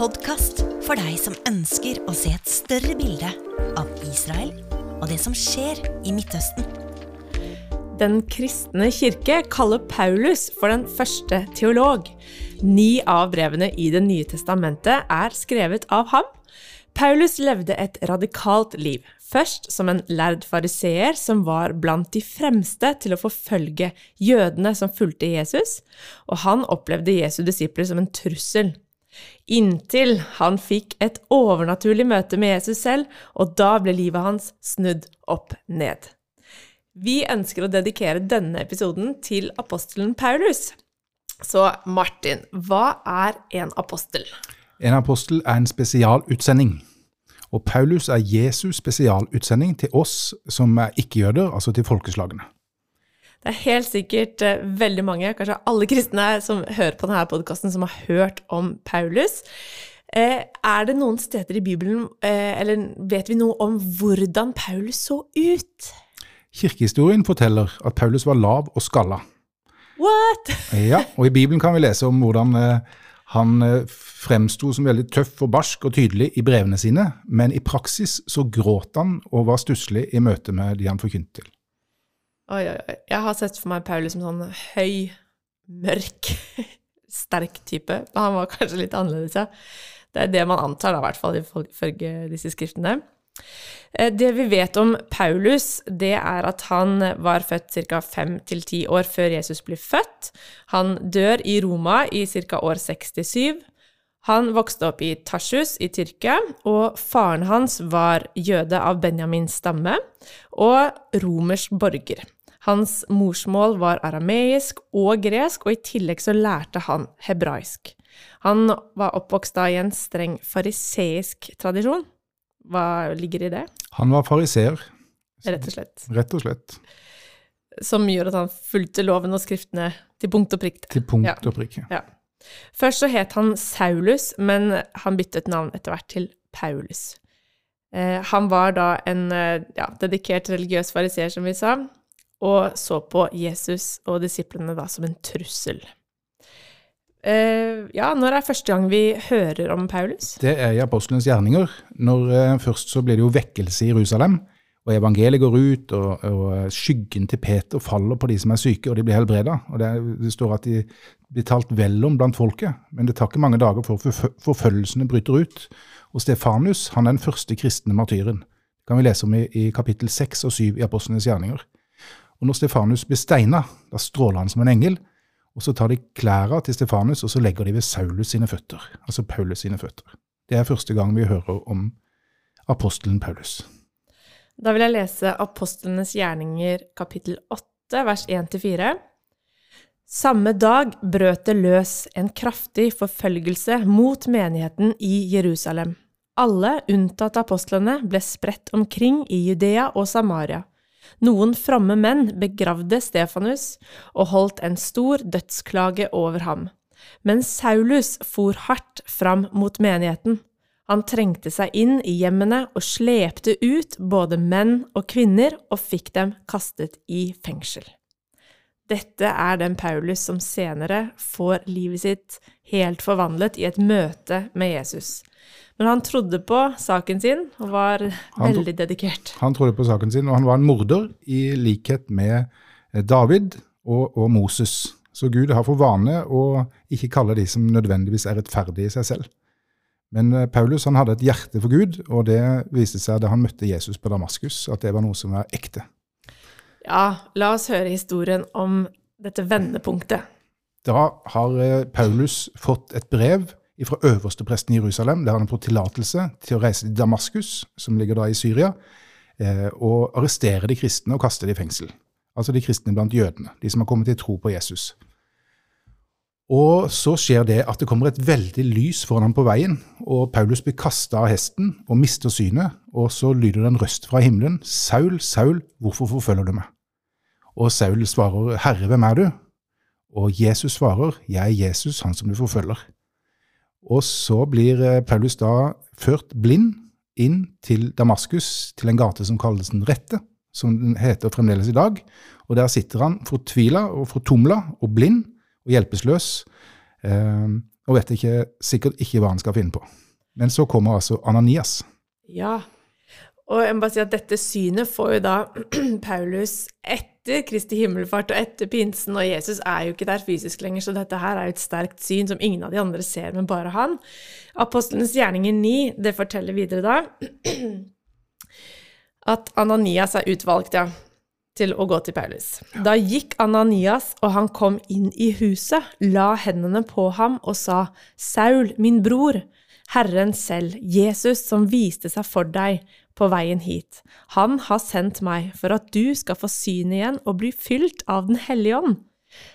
podkast for deg som ønsker å se et større bilde av Israel og det som skjer i Midtøsten. Den kristne kirke kaller Paulus for den første teolog. Ni av brevene i Det nye testamentet er skrevet av ham. Paulus levde et radikalt liv, først som en lærd fariseer som var blant de fremste til å forfølge jødene som fulgte Jesus, og han opplevde Jesu disipler som en trussel. Inntil han fikk et overnaturlig møte med Jesus selv, og da ble livet hans snudd opp ned. Vi ønsker å dedikere denne episoden til apostelen Paulus. Så Martin, hva er en apostel? En apostel er en spesialutsending. Og Paulus er Jesus' spesialutsending til oss som er ikke-jøder, altså til folkeslagene. Det er helt sikkert eh, veldig mange, kanskje alle kristne som hører på denne podkasten, som har hørt om Paulus. Eh, er det noen steder i Bibelen, eh, eller vet vi noe om hvordan Paulus så ut? Kirkehistorien forteller at Paulus var lav og skalla. What? Ja, og i Bibelen kan vi lese om hvordan han fremsto som veldig tøff og barsk og tydelig i brevene sine, men i praksis så gråt han og var stusslig i møte med de han forkynte til. Oi, oi, oi. Jeg har sett for meg Paulus som sånn høy, mørk, sterk type. Han var kanskje litt annerledes, ja. Det er det man antar, da, i hvert fall ifølge disse skriftene. Eh, det vi vet om Paulus, det er at han var født ca. fem til ti år før Jesus ble født. Han dør i Roma i ca. år 67. Han vokste opp i Tarsus i Tyrkia, og faren hans var jøde av Benjamins stamme og romersk borger. Hans morsmål var arameisk og gresk, og i tillegg så lærte han hebraisk. Han var oppvokst da i en streng fariseisk tradisjon. Hva ligger i det? Han var fariseer. Rett og slett. Rett og slett. Som gjør at han fulgte loven og skriftene til punkt og prikk. Til punkt ja. og prikk, ja. Først så het han Saulus, men han byttet navn etter hvert til Paulus. Eh, han var da en eh, ja, dedikert religiøs fariseer, som vi sa, og så på Jesus og disiplene da som en trussel. Uh, ja, når er første gang vi hører om Paulus? Det er i apostelens gjerninger. Når, uh, først så blir det jo vekkelse i Jerusalem, og evangeliet går ut, og, og, skyggen til Peter faller på de som er syke, og de blir helbreda. Og det, det, står at de blir talt vel om blant folket, men det tar ikke mange dager før forfølgelsene bryter ut. Og Stefanus han er den første kristne martyren. Det kan vi lese om i, i kapittel 6 og 7 i apostlenes gjerninger. Og når Stefanus blir steina, da stråler han som en engel. Og så tar de klærne til Stefanus og så legger de ved Saulus sine føtter, altså Paulus sine føtter. Det er første gang vi hører om apostelen Paulus. Da vil jeg lese Apostlenes gjerninger kapittel 8, vers 1-4. Samme dag brøt det løs en kraftig forfølgelse mot menigheten i Jerusalem. Alle, unntatt apostlene, ble spredt omkring i Judea og Samaria. Noen fromme menn begravde Stefanus og holdt en stor dødsklage over ham. Men Saulus for hardt fram mot menigheten. Han trengte seg inn i hjemmene og slepte ut både menn og kvinner og fikk dem kastet i fengsel. Dette er den Paulus som senere får livet sitt helt forvandlet i et møte med Jesus. Men han trodde på saken sin og var han veldig dedikert. Han trodde på saken sin, og han var en morder i likhet med eh, David og, og Moses. Så Gud har for vane å ikke kalle de som nødvendigvis er rettferdige i seg selv. Men eh, Paulus han hadde et hjerte for Gud, og det viste seg da han møtte Jesus på Damaskus, at det var noe som var ekte. Ja, la oss høre historien om dette vendepunktet. Da har eh, Paulus fått et brev fra øverstepresten i Jerusalem, der han har fått tillatelse til å reise til Damaskus, som ligger da i Syria, eh, og arrestere de kristne og kaste dem i fengsel. Altså de kristne blant jødene, de som har kommet til tro på Jesus. Og så skjer det at det kommer et veldig lys foran ham på veien, og Paulus blir kasta av hesten og mister synet, og så lyder det en røst fra himmelen. Saul, Saul, hvorfor forfølger du meg? Og Saul svarer, Herre, hvem er du? Og Jesus svarer, Jeg er Jesus, han som du forfølger. Og så blir eh, Paulus da ført blind inn til Damaskus, til en gate som kalles Den rette, som den heter fremdeles i dag. Og der sitter han fortvila og fortumla og blind og hjelpeløs. Eh, og vet ikke, sikkert ikke hva han skal finne på. Men så kommer altså Ananias. Ja. Og jeg må bare si at dette synet får jo da Paulus etter Kristi himmelfart og etter pinsen, og Jesus er jo ikke der fysisk lenger, så dette her er jo et sterkt syn som ingen av de andre ser, men bare han. Apostlenes gjerninger 9, det forteller videre da at Ananias er utvalgt, ja, til å gå til Paulus. Da gikk Ananias, og han kom inn i huset, la hendene på ham og sa, Saul, min bror, Herren selv, Jesus, som viste seg for deg på veien hit. Han har sendt meg for at du skal få syn igjen og bli fylt av Den hellige ånd.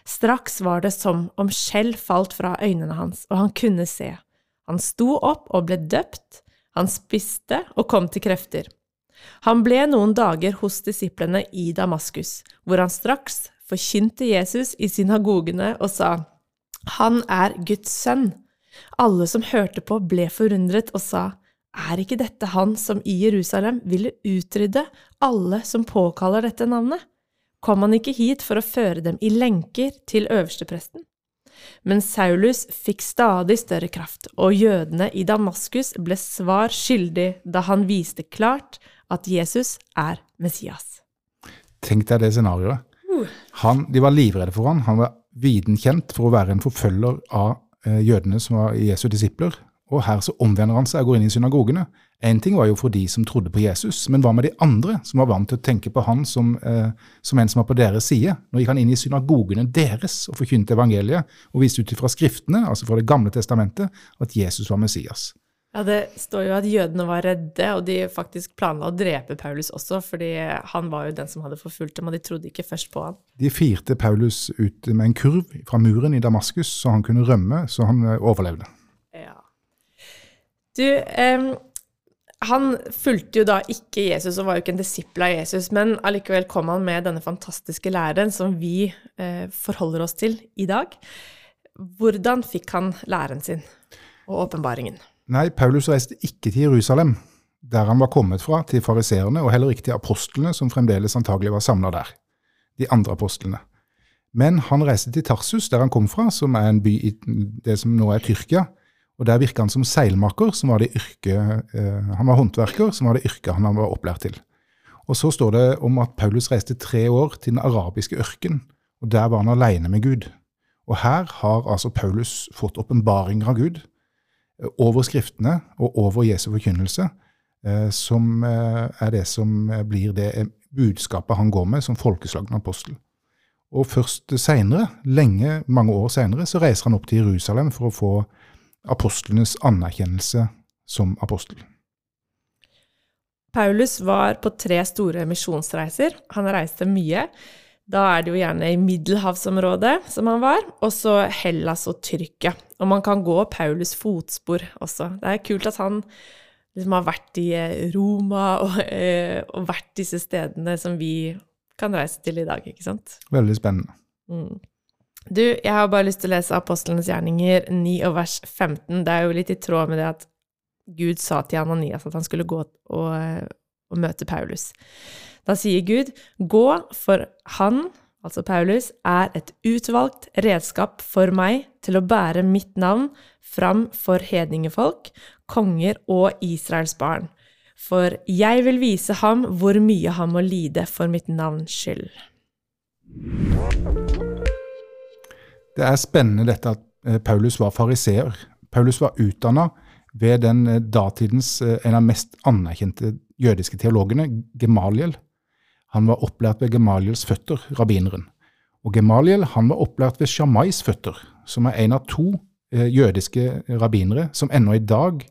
Straks var det som om skjell falt fra øynene hans, og han kunne se. Han sto opp og ble døpt, han spiste og kom til krefter. Han ble noen dager hos disiplene i Damaskus, hvor han straks forkynte Jesus i synagogene og sa, Han er Guds sønn. Alle som hørte på, ble forundret og sa, Er ikke dette han som i Jerusalem ville utrydde alle som påkaller dette navnet? Kom han ikke hit for å føre dem i lenker til øverstepresten? Men Saulus fikk stadig større kraft, og jødene i Damaskus ble svar skyldig da han viste klart at Jesus er Messias. Tenk deg det scenarioet. Han, de var livredde for han. Han var viden kjent for å være en forfølger av eh, jødene som var Jesu disipler. Og her så omvender han seg og går inn i synagogene. Én ting var jo for de som trodde på Jesus, men hva med de andre som var vant til å tenke på han som, eh, som en som var på deres side? Nå gikk han inn i synagogene deres og forkynte evangeliet, og viste ut fra skriftene, altså fra Det gamle testamentet, at Jesus var Messias. Ja, Det står jo at jødene var redde, og de faktisk planla å drepe Paulus også, fordi han var jo den som hadde forfulgt dem, og de trodde ikke først på han. De firte Paulus ut med en kurv fra muren i Damaskus, så han kunne rømme, så han eh, overlevde. Du, um, han fulgte jo da ikke Jesus og var jo ikke en disippel av Jesus, men allikevel kom han med denne fantastiske læren som vi eh, forholder oss til i dag. Hvordan fikk han læren sin og åpenbaringen? Nei, Paulus reiste ikke til Jerusalem, der han var kommet fra, til fariseerne, og heller ikke til apostlene, som fremdeles antagelig var samla der. De andre apostlene. Men han reiste til Tarsus, der han kom fra, som er en by i det som nå er Tyrkia. Og Der virka han som seilmaker, som var det yrke, eh, han var håndverker, som var det yrket han var opplært til. Og Så står det om at Paulus reiste tre år til den arabiske ørken, og der var han aleine med Gud. Og Her har altså Paulus fått åpenbaringer av Gud eh, over skriftene og over Jesu forkynnelse, eh, som eh, er det som eh, blir det eh, budskapet han går med som folkeslagen apostel. Og først seinere, lenge, mange år seinere, så reiser han opp til Jerusalem for å få apostlenes anerkjennelse som apostel. Paulus var på tre store misjonsreiser. Han reiste mye. Da er det jo gjerne i middelhavsområdet som han var, og så Hellas og Tyrkia. Og man kan gå Paulus' fotspor også. Det er kult at han liksom har vært i eh, Roma og, eh, og vært disse stedene som vi kan reise til i dag, ikke sant? Veldig spennende. Mm. Du, jeg har bare lyst til å lese Apostlenes gjerninger 9 og vers 15. Det er jo litt i tråd med det at Gud sa til Ananias at han skulle gå og, og møte Paulus. Da sier Gud, gå, for han, altså Paulus, er et utvalgt redskap for meg til å bære mitt navn fram for hedningefolk, konger og Israels barn. For jeg vil vise ham hvor mye han må lide for mitt navns skyld. Det er spennende dette at eh, Paulus var fariseer. Paulus var utdanna ved den eh, datidens eh, en av mest anerkjente jødiske teologene, Gemaliel. Han var opplært ved Gemaliels føtter, rabbineren. Og Gemaliel han var opplært ved Shamais føtter, som er en av to jødiske rabbinere som ennå i dag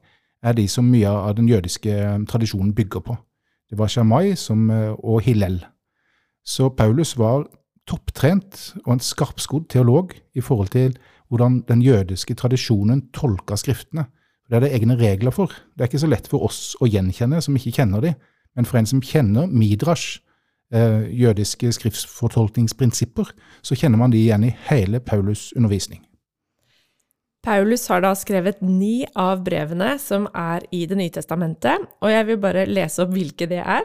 er de som mye av den jødiske tradisjonen bygger på. Det var Shamai og Hillel. Så Paulus var topptrent og en skarpskodd teolog i forhold til hvordan den jødiske tradisjonen tolker skriftene. Det er det egne regler for. Det er ikke så lett for oss å gjenkjenne som ikke kjenner de, men for en som kjenner midrash, eh, jødiske skriftfortolkningsprinsipper, så kjenner man de igjen i hele Paulus' undervisning. Paulus har da skrevet ni av brevene som er i Det nye testamentet, og jeg vil bare lese opp hvilke det er.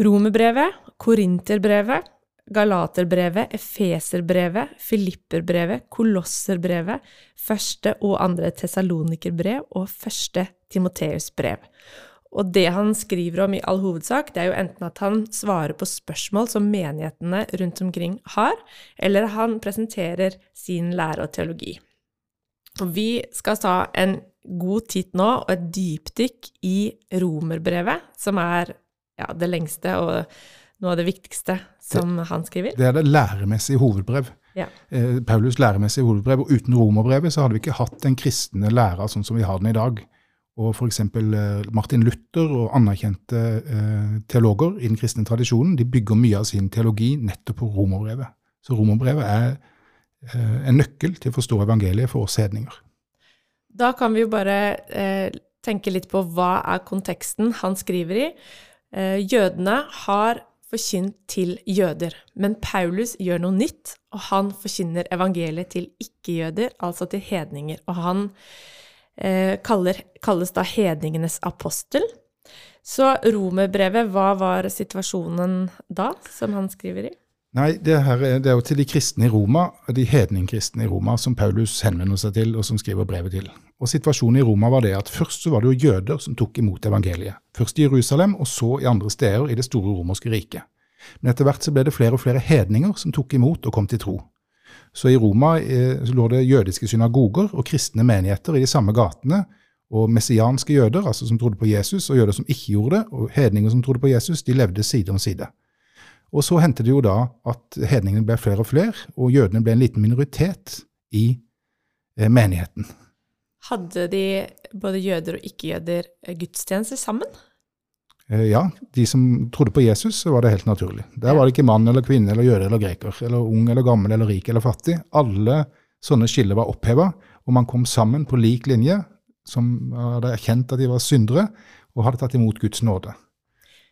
Romerbrevet, Korinterbrevet, Galaterbrevet, Efeserbrevet, Filipperbrevet, Kolosserbrevet, første og andre Tessalonikerbrev og første Timoteusbrev. Og det han skriver om i all hovedsak, det er jo enten at han svarer på spørsmål som menighetene rundt omkring har, eller han presenterer sin lære og teologi. Og vi skal ta en god titt nå og et dypdykk i romerbrevet, som er ja, det lengste og noe av det viktigste som det, han skriver. Det er det læremessige hovedbrev. Ja. Eh, Paulus' læremessige hovedbrev. Og uten romerbrevet så hadde vi ikke hatt den kristne læra sånn som vi har den i dag. Og f.eks. Eh, Martin Luther og anerkjente eh, teologer i den kristne tradisjonen de bygger mye av sin teologi nettopp på romerbrevet. Så romerbrevet er eh, en nøkkel til å forstå evangeliet for oss hedninger. Da kan vi jo bare eh, tenke litt på hva er konteksten han skriver i. Eh, jødene har forkynt til jøder, men Paulus gjør noe nytt, og han forkynner evangeliet til ikke-jøder, altså til hedninger. Og han eh, kaller, kalles da hedningenes apostel. Så romerbrevet, hva var situasjonen da, som han skriver i? Nei, det, her, det, er jo til de kristne i Roma, de hedningkristne i Roma, som Paulus henvender seg til, og som skriver brevet til. Og Situasjonen i Roma var det at først så var det jo jøder som tok imot evangeliet. Først i Jerusalem, og så i andre steder i det store romerske riket. Men etter hvert så ble det flere og flere hedninger som tok imot og kom til tro. Så i Roma eh, så lå det jødiske synagoger og kristne menigheter i de samme gatene, og messianske jøder, altså som trodde på Jesus, og jøder som ikke gjorde det, og hedninger som trodde på Jesus, de levde side om side. Og så hendte det jo da at hedningene ble flere og flere, og jødene ble en liten minoritet i eh, menigheten. Hadde de, både jøder og ikke-jøder, eh, gudstjenester sammen? Eh, ja, de som trodde på Jesus, så var det helt naturlig. Der var det ikke mann eller kvinne eller jøde eller greker, eller ung eller gammel eller rik eller fattig. Alle sånne skiller var oppheva, og man kom sammen på lik linje, som hadde erkjent at de var syndere, og hadde tatt imot Guds nåde.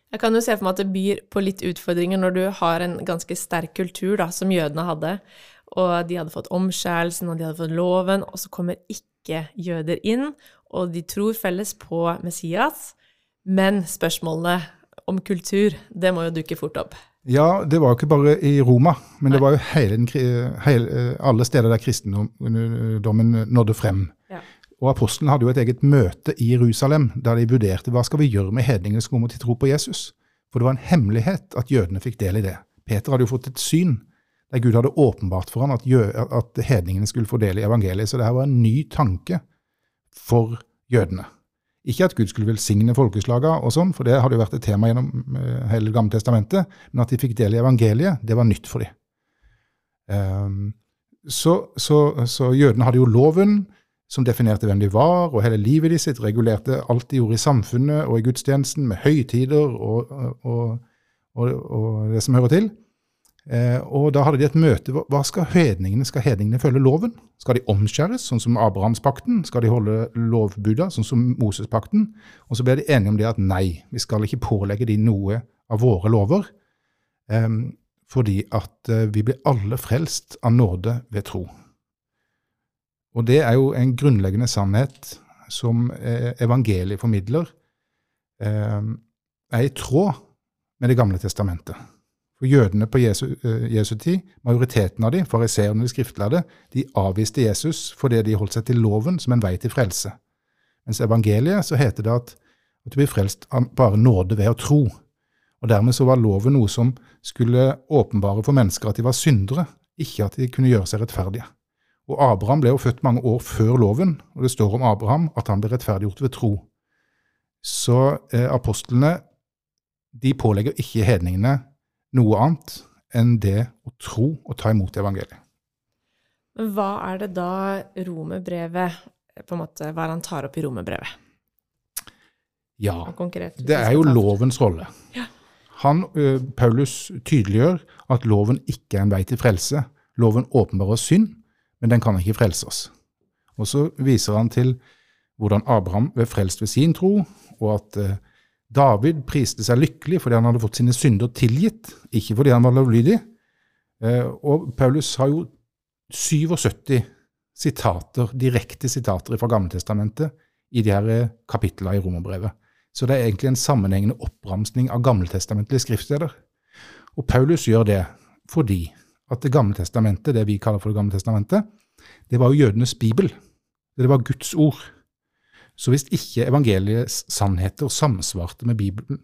Jeg kan jo se for meg at det byr på litt utfordringer når du har en ganske sterk kultur, da, som jødene hadde, og de hadde fått omskjærelsen, og de hadde fått loven, og så kommer ikke jøder inn, og de tror felles på Messias, men spørsmålene om kultur, det må jo dukke fort opp. Ja, det var jo ikke bare i Roma, men Nei. det var jo hele, hele, alle steder der kristendommen nådde frem. Og Apostelen hadde jo et eget møte i Jerusalem der de vurderte hva skal vi gjøre med hedningene som kommer til tro på Jesus. For det var en hemmelighet at jødene fikk del i det. Peter hadde jo fått et syn der Gud hadde åpenbart for ham at, at hedningene skulle få del i evangeliet. Så det her var en ny tanke for jødene. Ikke at Gud skulle velsigne folkeslagene og sånn, for det hadde jo vært et tema gjennom eh, hele Det gamle testamentet, men at de fikk del i evangeliet, det var nytt for dem. Um, så, så, så jødene hadde jo loven, som definerte hvem de var, og hele livet de sitt, regulerte alt de gjorde i samfunnet og i gudstjenesten, med høytider og, og, og, og det som hører til. Eh, og da hadde de et møte. Hva skal hedningene? Skal hedningene følge loven? Skal de omskjæres, sånn som Abrahamspakten? Skal de holde lovbuda, sånn som Mosespakten? Og så ble de enige om det at nei, vi skal ikke pålegge de noe av våre lover. Eh, fordi at eh, vi blir alle frelst av nåde ved tro. Og det er jo en grunnleggende sannhet som eh, evangeliet formidler, eh, er i tråd med Det gamle testamentet. For jødene på Jesu, eh, Jesu tid, majoriteten av de, fariseerne og de skriftlærde, de avviste Jesus fordi de holdt seg til loven som en vei til frelse. Mens evangeliet så heter det at, at du blir frelst av bare nåde ved å tro. Og Dermed så var loven noe som skulle åpenbare for mennesker at de var syndere, ikke at de kunne gjøre seg rettferdige. Og Abraham ble jo født mange år før loven, og det står om Abraham at han ble rettferdiggjort ved tro. Så eh, apostlene de pålegger ikke hedningene noe annet enn det å tro og ta imot evangeliet. Men hva er det da romerbrevet på en måte, Hva er det han tar opp i romerbrevet? Ja, det er jo lovens rolle. Ja. Han, eh, Paulus tydeliggjør at loven ikke er en vei til frelse. Loven åpenbarer synd, men den kan ikke frelse oss. Og så viser han til hvordan Abraham ble frelst ved sin tro, og at eh, David priste seg lykkelig fordi han hadde fått sine synder tilgitt, ikke fordi han var lovlydig. Eh, og Paulus har jo 77 sitater, direkte sitater fra Gammeltestamentet i de her eh, kapitlene i Romerbrevet. Så det er egentlig en sammenhengende oppramsning av gammeltestamentlige skriftsteder. Og Paulus gjør det fordi at Det gamle testamentet, det vi kaller for Det gamle testamentet, det var jo jødenes bibel. Det var Guds ord. Så hvis ikke evangeliets sannheter samsvarte med, Bibelen,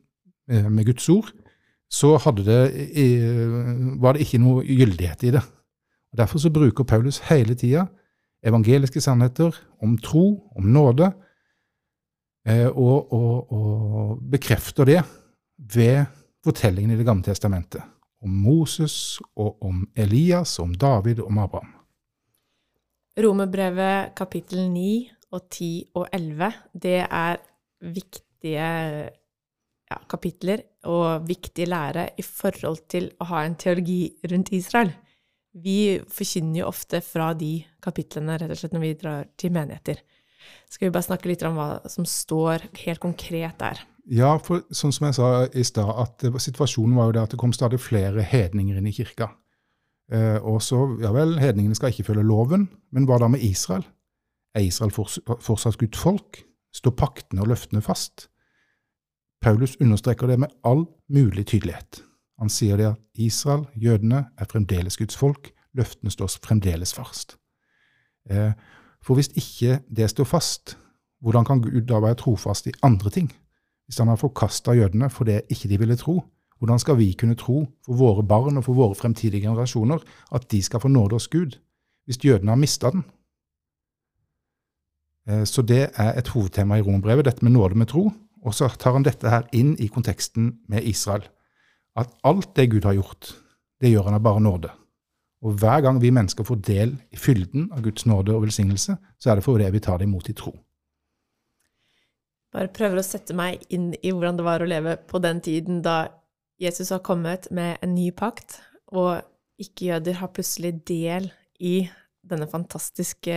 eh, med Guds ord, så det, eh, var det ikke noe gyldighet i det. Og Derfor så bruker Paulus hele tida evangeliske sannheter om tro, om nåde, eh, og, og, og bekrefter det ved fortellingen i Det gamle testamentet. Om Moses og om Elias, om David og om Abraham. Romerbrevet kapittel 9 og 10 og 11, det er viktige ja, kapitler og viktig lære i forhold til å ha en teologi rundt Israel. Vi forkynner jo ofte fra de kapitlene rett og slett når vi drar til menigheter. Skal vi bare snakke litt om hva som står helt konkret der? Ja, for sånn som jeg sa i stad, at situasjonen var jo det at det kom stadig flere hedninger inn i kirka. Eh, og så, ja vel, hedningene skal ikke følge loven, men hva da med Israel? Er Israel fortsatt Guds folk? Står paktene og løftene fast? Paulus understreker det med all mulig tydelighet. Han sier det at Israel, jødene, er fremdeles Guds folk. Løftene står fremdeles fast. Eh, for hvis ikke det står fast, hvordan kan Gud da være trofast i andre ting? Hvis han har forkasta jødene for det ikke de ville tro, hvordan skal vi kunne tro for våre barn og for våre fremtidige generasjoner at de skal få nåde hos Gud, hvis jødene har mista den? Eh, så det er et hovedtema i rombrevet, dette med nåde med tro. Og så tar han dette her inn i konteksten med Israel. At alt det Gud har gjort, det gjør han av bare nåde. Og hver gang vi mennesker får del i fylden av Guds nåde og velsignelse, så er det fordi vi tar det imot i tro. Bare prøver å sette meg inn i hvordan det var å leve på den tiden da Jesus har kommet med en ny pakt, og ikke-jøder har plutselig del i denne fantastiske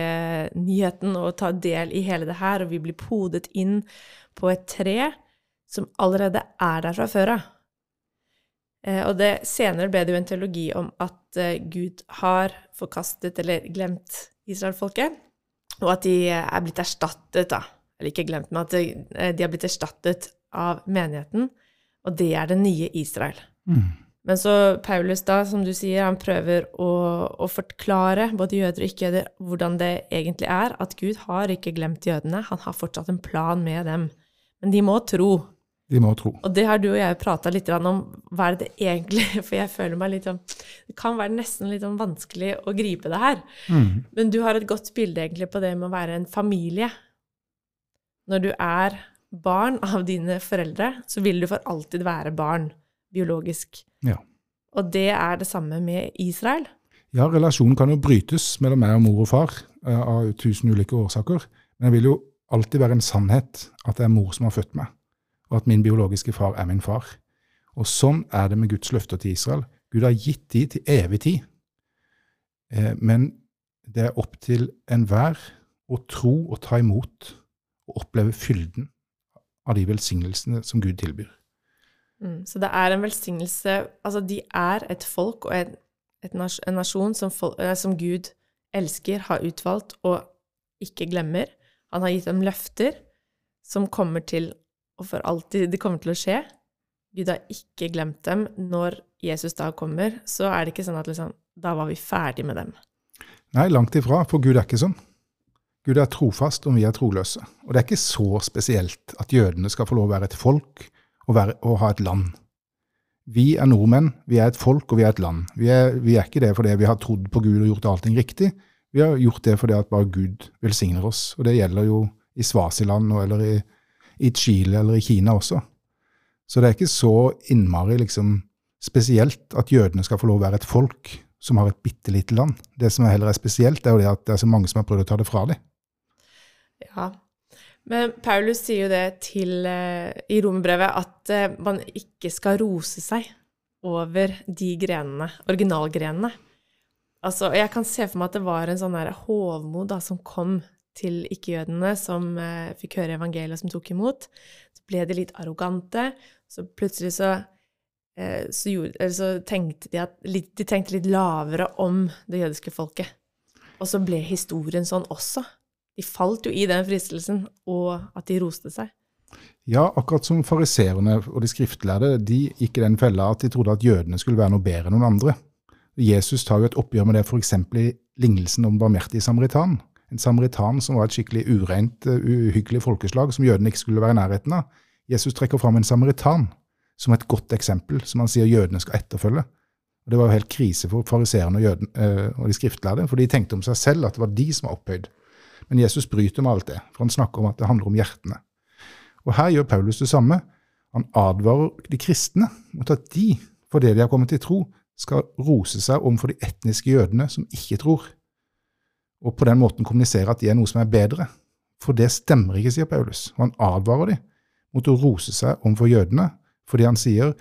nyheten og tar del i hele det her, og vi blir podet inn på et tre som allerede er der fra før av. Eh, og det, senere ble det jo en teologi om at eh, Gud har forkastet eller glemt israelfolket, og at de er blitt erstattet, da. Eller ikke glemt, meg, at eh, de har blitt erstattet av menigheten, og det er det nye Israel. Mm. Men så Paulus, da, som du sier, han prøver å, å forklare både jøder og ikke-jøder hvordan det egentlig er, at Gud har ikke glemt jødene, han har fortsatt en plan med dem. Men de må tro. De må tro. Og det har du og jeg prata litt om. Hva er det egentlig For jeg føler meg litt sånn Det kan være nesten litt sånn vanskelig å gripe det her. Mm. Men du har et godt bilde egentlig på det med å være en familie. Når du er barn av dine foreldre, så vil du for alltid være barn biologisk. Ja. Og det er det samme med Israel. Ja, relasjonen kan jo brytes mellom meg og mor og far eh, av tusen ulike årsaker. Men det vil jo alltid være en sannhet at det er mor som har født meg, og at min biologiske far er min far. Og sånn er det med Guds løfter til Israel. Gud har gitt de til evig tid. Eh, men det er opp til enhver å tro og ta imot og oppleve fylden av de velsignelsene som Gud tilbyr. Mm, så det er en velsignelse Altså, de er et folk og en, et nas en nasjon som, folk, eh, som Gud elsker, har utvalgt og ikke glemmer. Han har gitt dem løfter som kommer til og for alltid det kommer til å skje. Gud har ikke glemt dem. Når Jesus da kommer, så er det ikke sånn at liksom, da var vi ferdig med dem. Nei, langt ifra, for Gud er ikke sånn. Gud er trofast om vi er troløse. Og det er ikke så spesielt at jødene skal få lov å være et folk og, være, og ha et land. Vi er nordmenn, vi er et folk og vi er et land. Vi er, vi er ikke det fordi vi har trodd på Gud og gjort allting riktig. Vi har gjort det fordi at bare Gud velsigner oss. Og det gjelder jo i Svasiland eller i, i Chile eller i Kina også. Så det er ikke så innmari liksom, spesielt at jødene skal få lov å være et folk som har et bitte lite land. Det som er heller er spesielt, er jo det at det er så mange som har prøvd å ta det fra dem. Ja, men Paulus sier jo det til, uh, i romerbrevet at uh, man ikke skal rose seg over de grenene, originalgrenene. Altså, jeg kan se for meg at det var en sånn hovmod som kom til ikke-jødene, som eh, fikk høre evangeliet, som tok imot. Så ble de litt arrogante. Så plutselig så, eh, så, gjorde, så tenkte de at litt, De tenkte litt lavere om det jødiske folket. Og så ble historien sånn også. De falt jo i den fristelsen, og at de roste seg. Ja, akkurat som fariseerne og de skriftlærde, de gikk i den fella at de trodde at jødene skulle være noe bedre enn noen andre. Jesus tar jo et oppgjør med det f.eks. i lignelsen om barmhjertig samaritan. En samaritan som var et skikkelig ureint, uh, uhyggelig folkeslag som jødene ikke skulle være i nærheten av. Jesus trekker fram en samaritan som et godt eksempel, som han sier jødene skal etterfølge. Og Det var jo helt krise for fariseerne og, uh, og de skriftlærde, for de tenkte om seg selv at det var de som var opphøyd. Men Jesus bryter med alt det, for han snakker om at det handler om hjertene. Og Her gjør Paulus det samme. Han advarer de kristne mot at de, fordi de har kommet til tro, skal rose seg overfor de etniske jødene som ikke tror, og på den måten kommunisere at de er noe som er bedre. For det stemmer ikke, sier Paulus. Og han advarer dem mot å rose seg overfor jødene, fordi han sier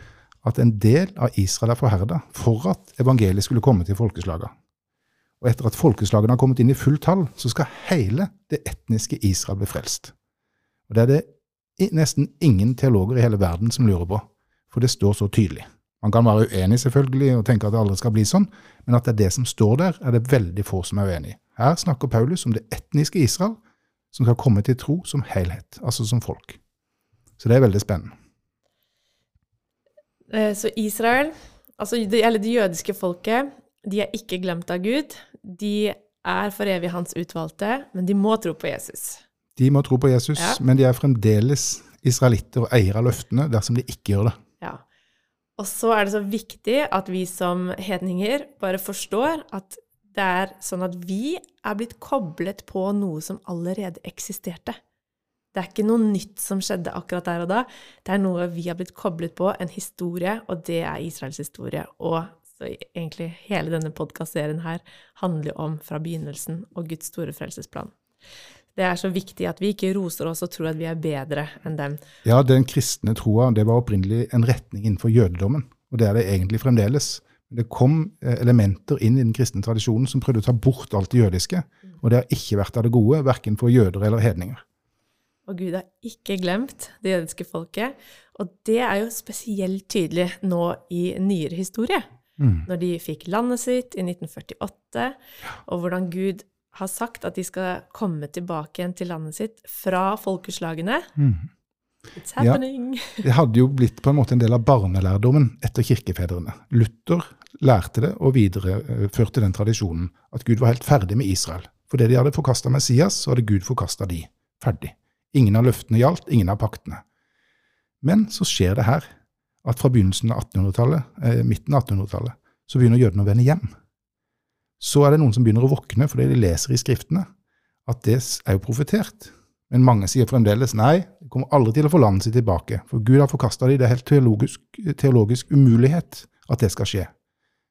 at en del av Israel er forherda for at evangeliet skulle komme til folkeslagene. Og etter at folkeslagene har kommet inn i fullt tall, så skal hele det etniske Israel bli frelst. Og Det er det nesten ingen teologer i hele verden som lurer på, for det står så tydelig. Man kan være uenig selvfølgelig og tenke at det aldri skal bli sånn, men at det er det som står der, er det veldig få som er uenig i. Her snakker Paulus om det etniske Israel som skal komme til tro som helhet, altså som folk. Så det er veldig spennende. Eh, Så Israel, altså det, eller det jødiske folket, de er ikke glemt av Gud. De er for evig hans utvalgte, men de må tro på Jesus. De må tro på Jesus, Ja. men de er fremdeles israelitter og eier av løftene dersom de ikke gjør det. Ja. Og så er det så viktig at vi som hedninger bare forstår at det er sånn at vi er blitt koblet på noe som allerede eksisterte. Det er ikke noe nytt som skjedde akkurat der og da. Det er noe vi har blitt koblet på, en historie, og det er Israels historie. Og så egentlig hele denne podkastserien her handler jo om fra begynnelsen og Guds store frelsesplan. Det er så viktig at vi ikke roser oss og tror at vi er bedre enn dem. Ja, den kristne troa det var opprinnelig en retning innenfor jødedommen, og det er det egentlig fremdeles. Det kom eh, elementer inn i den kristne tradisjonen som prøvde å ta bort alt det jødiske, og det har ikke vært av det gode, verken for jøder eller hedninger. Og Gud har ikke glemt det jødiske folket. Og det er jo spesielt tydelig nå i nyere historie. Mm. Når de fikk landet sitt i 1948, og hvordan Gud har sagt at de skal komme tilbake igjen til landet sitt fra folkeslagene. Mm. It's happening! Det hadde jo blitt på en måte en del av barnelærdommen etter kirkefedrene. Luther lærte det og videreførte den tradisjonen at Gud var helt ferdig med Israel. Fordi de hadde forkasta Messias, så hadde Gud forkasta de. Ferdig. Ingen av løftene gjaldt, ingen av paktene. Men så skjer det her at fra begynnelsen av 1800-tallet, eh, midten av 1800-tallet, så begynner jødene å vende hjem. Så er det noen som begynner å våkne fordi de leser i skriftene at det er jo profetert. Men mange sier fremdeles nei, de kommer aldri til å få landet sitt tilbake, for Gud har forkasta dem. Det er helt teologisk, teologisk umulighet at det skal skje.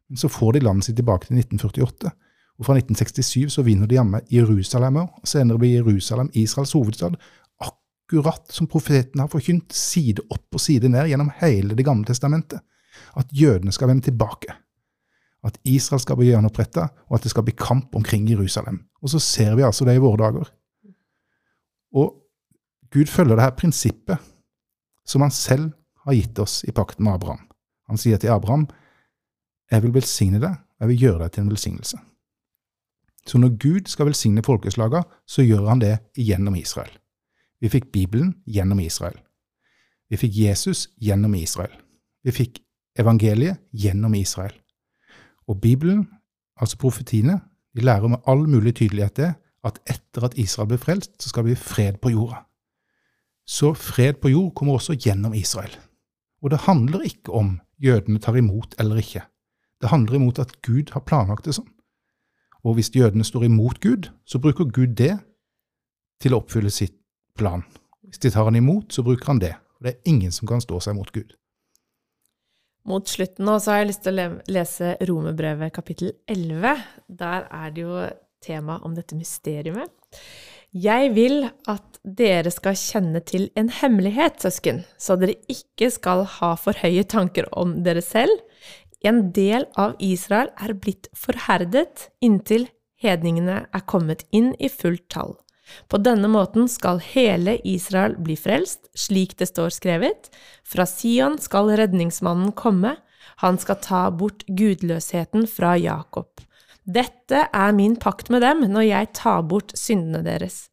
Men så får de landet sitt tilbake til 1948, og fra 1967 så vinner de hjemme Jerusalem, og senere blir Jerusalem Israels hovedstad, akkurat som profeten har forkynt, side opp og side ned gjennom hele Det gamle testamentet, at jødene skal vende tilbake. At Israel skal bli gjenoppretta, og at det skal bli kamp omkring Jerusalem. Og så ser vi altså det i våre dager. Og Gud følger det her prinsippet som han selv har gitt oss i pakten med Abraham. Han sier til Abraham, jeg vil velsigne deg, og jeg vil gjøre deg til en velsignelse. Så når Gud skal velsigne folkeslaga, så gjør han det gjennom Israel. Vi fikk Bibelen gjennom Israel. Vi fikk Jesus gjennom Israel. Vi fikk evangeliet gjennom Israel. Og Bibelen, altså profetiene, de lærer med all mulig tydelighet det at etter at Israel ble frelst, så skal det bli fred på jorda. Så fred på jord kommer også gjennom Israel. Og det handler ikke om jødene tar imot eller ikke. Det handler imot at Gud har planlagt det sånn. Og hvis jødene står imot Gud, så bruker Gud det til å oppfylle sitt plan. Hvis de tar han imot, så bruker han det. Og det er ingen som kan stå seg mot Gud. Mot slutten nå så har jeg lyst til å lese Romerbrevet kapittel 11. Der er det jo tema om dette mysteriumet. Jeg vil at dere skal kjenne til en hemmelighet, søsken, så dere ikke skal ha for høye tanker om dere selv. En del av Israel er blitt forherdet inntil hedningene er kommet inn i fullt tall. På denne måten skal hele Israel bli frelst, slik det står skrevet. Fra Sion skal redningsmannen komme, han skal ta bort gudløsheten fra Jakob. Dette er min pakt med dem når jeg tar bort syndene deres.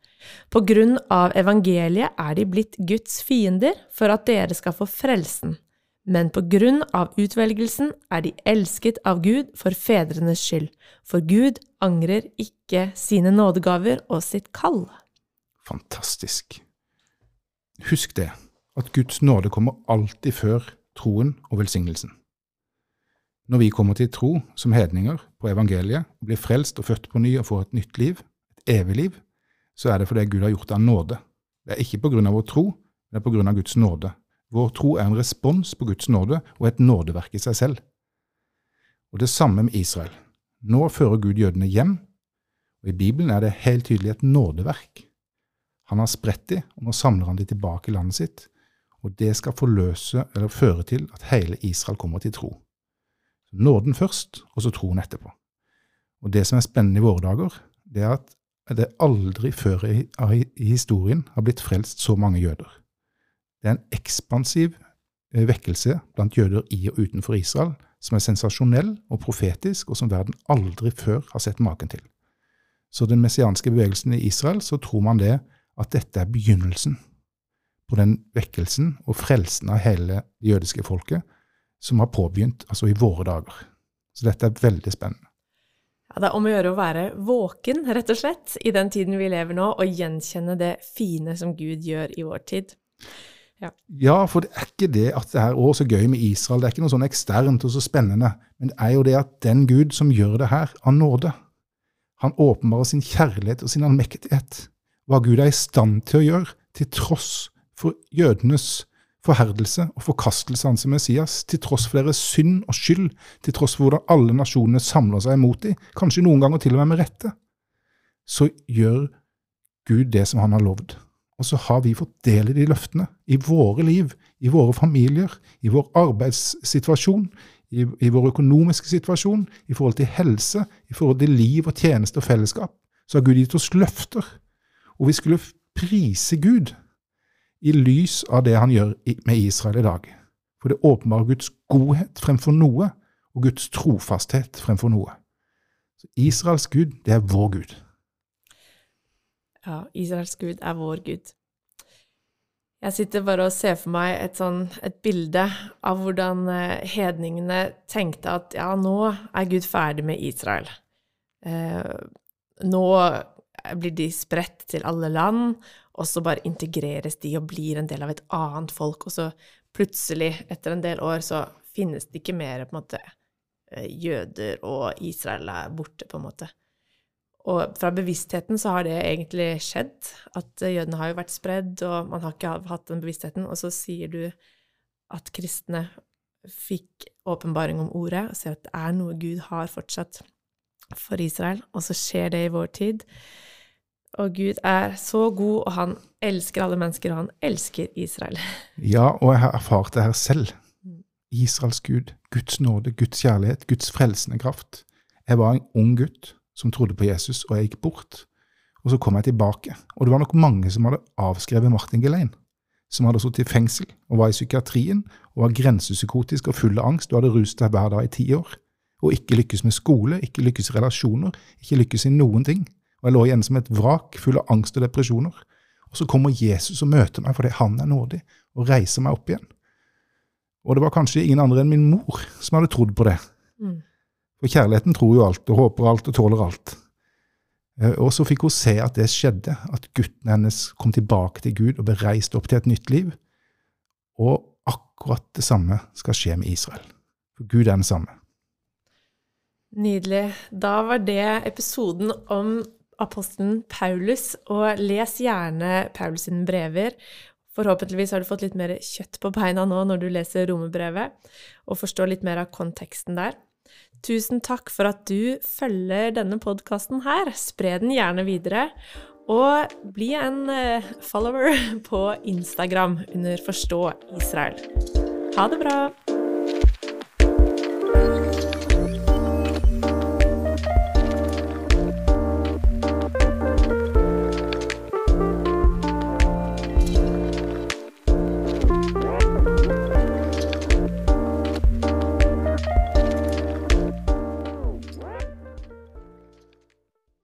På grunn av evangeliet er de blitt Guds fiender for at dere skal få frelsen. Men på grunn av utvelgelsen er de elsket av Gud for fedrenes skyld, for Gud angrer ikke sine nådegaver og sitt kall. Fantastisk. Husk det, at Guds nåde kommer alltid før troen og velsignelsen. Når vi kommer til tro som hedninger på evangeliet, blir frelst og født på ny og får et nytt liv, et evig liv, så er det fordi Gud har gjort det av nåde. Det er ikke på grunn av vår tro, det er på grunn av Guds nåde. Vår tro er en respons på Guds nåde og et nådeverk i seg selv. Og det samme med Israel. Nå fører Gud jødene hjem, og i Bibelen er det helt tydelig et nådeverk. Han har spredt de, og nå samler han de tilbake i landet sitt, og det skal forløse eller føre til at hele Israel kommer til tro. Nåden først, og så troen etterpå. Og Det som er spennende i våre dager, det er at det aldri før i, historien har blitt frelst så mange jøder. Det er en ekspansiv eh, vekkelse blant jøder i og utenfor Israel som er sensasjonell og profetisk, og som verden aldri før har sett maken til. Så den messianske bevegelsen i Israel, så tror man det at dette er begynnelsen på den vekkelsen og frelsen av hele det jødiske folket som har påbegynt altså i våre dager. Så dette er veldig spennende. Ja, det er om å gjøre å være våken, rett og slett, i den tiden vi lever nå, og gjenkjenne det fine som Gud gjør i vår tid. Ja. ja, for det er ikke det at det er så gøy med Israel, det er ikke noe sånn eksternt og så spennende, men det er jo det at den Gud som gjør det her av nåde, han åpenbarer sin kjærlighet og sin allmektighet, hva Gud er i stand til å gjøre, til tross for jødenes forherdelse og forkastelse av hans Messias, til tross for deres synd og skyld, til tross for hvordan alle nasjonene samler seg imot dem, kanskje noen ganger til og med med rette, så gjør Gud det som han har lovd. Og så har vi fått del i de løftene i våre liv, i våre familier, i vår arbeidssituasjon, i, i vår økonomiske situasjon, i forhold til helse, i forhold til liv og tjeneste og fellesskap. Så har Gud gitt oss løfter. Og vi skulle prise Gud i lys av det han gjør med Israel i dag. For det åpenbarer Guds godhet fremfor noe, og Guds trofasthet fremfor noe. Så Israels Gud, det er vår Gud. Ja, Israels Gud er vår Gud. Jeg sitter bare og ser for meg et, sånn, et bilde av hvordan eh, hedningene tenkte at ja, nå er Gud ferdig med Israel. Eh, nå blir de spredt til alle land, og så bare integreres de og blir en del av et annet folk, og så plutselig, etter en del år, så finnes det ikke mer på en måte eh, jøder, og Israel er borte, på en måte. Og fra bevisstheten så har det egentlig skjedd, at jødene har jo vært spredd, og man har ikke hatt den bevisstheten, og så sier du at kristne fikk åpenbaring om ordet, og ser at det er noe Gud har fortsatt for Israel, og så skjer det i vår tid. Og Gud er så god, og han elsker alle mennesker, og han elsker Israel. Ja, og jeg har erfart det her selv. Israels Gud, Guds nåde, Guds kjærlighet, Guds frelsende kraft. Jeg var en ung gutt som trodde på Jesus, og jeg gikk bort. Og så kom jeg tilbake. Og det var nok mange som hadde avskrevet Martin Gelein. Som hadde sittet i fengsel og var i psykiatrien og var grensepsykotisk og full av angst og hadde rust seg hver dag i ti år. Og ikke lykkes med skole, ikke lykkes i relasjoner, ikke lykkes i noen ting. Og jeg lå igjen som et vrak, full av angst og depresjoner. Og så kommer Jesus og møter meg fordi han er nådig, og reiser meg opp igjen. Og det var kanskje ingen andre enn min mor som hadde trodd på det. Mm. For kjærligheten tror jo alt, og håper alt, og tåler alt. Eh, og så fikk hun se at det skjedde, at gutten hennes kom tilbake til Gud og ble reist opp til et nytt liv. Og akkurat det samme skal skje med Israel. For Gud er den samme. Nydelig. Da var det episoden om apostelen Paulus, og les gjerne Paulus sine brever. Forhåpentligvis har du fått litt mer kjøtt på beina nå når du leser romerbrevet, og forstår litt mer av konteksten der. Tusen takk for at du følger denne podkasten her. Spre den gjerne videre. Og bli en eh, follower på Instagram under Forstå Israel. Ha det bra!